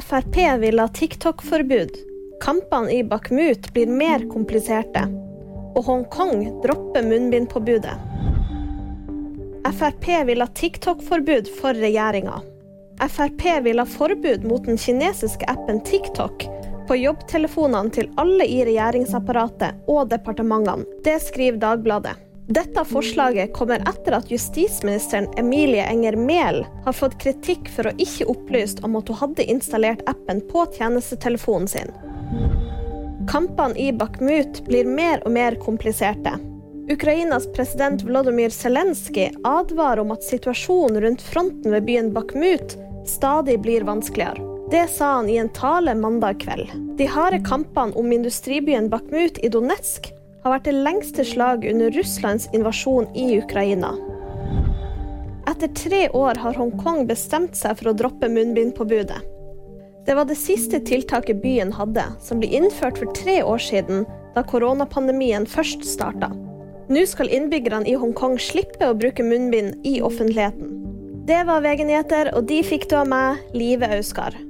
Frp vil ha TikTok-forbud. Kampene i Bakhmut blir mer kompliserte. Og Hongkong dropper munnbindpåbudet. Frp vil ha TikTok-forbud for regjeringa. Frp vil ha forbud mot den kinesiske appen TikTok på jobbtelefonene til alle i regjeringsapparatet og departementene. Det skriver Dagbladet. Dette forslaget kommer etter at justisministeren Emilie Enger Mehl har fått kritikk for å ikke opplyst om at hun hadde installert appen på tjenestetelefonen sin. Kampene i Bakhmut blir mer og mer kompliserte. Ukrainas president Volodymyr Zelenskyj advarer om at situasjonen rundt fronten ved byen Bakhmut stadig blir vanskeligere. Det sa han i en tale mandag kveld. De harde kampene om industribyen Bakhmut i Donetsk har vært det lengste slaget under Russlands invasjon i Ukraina. Etter tre år har Hongkong bestemt seg for å droppe munnbindpåbudet. Det var det siste tiltaket byen hadde, som ble innført for tre år siden, da koronapandemien først starta. Nå skal innbyggerne i Hongkong slippe å bruke munnbind i offentligheten. Det var VG-nyheter, og de fikk du av meg, Live Auskar.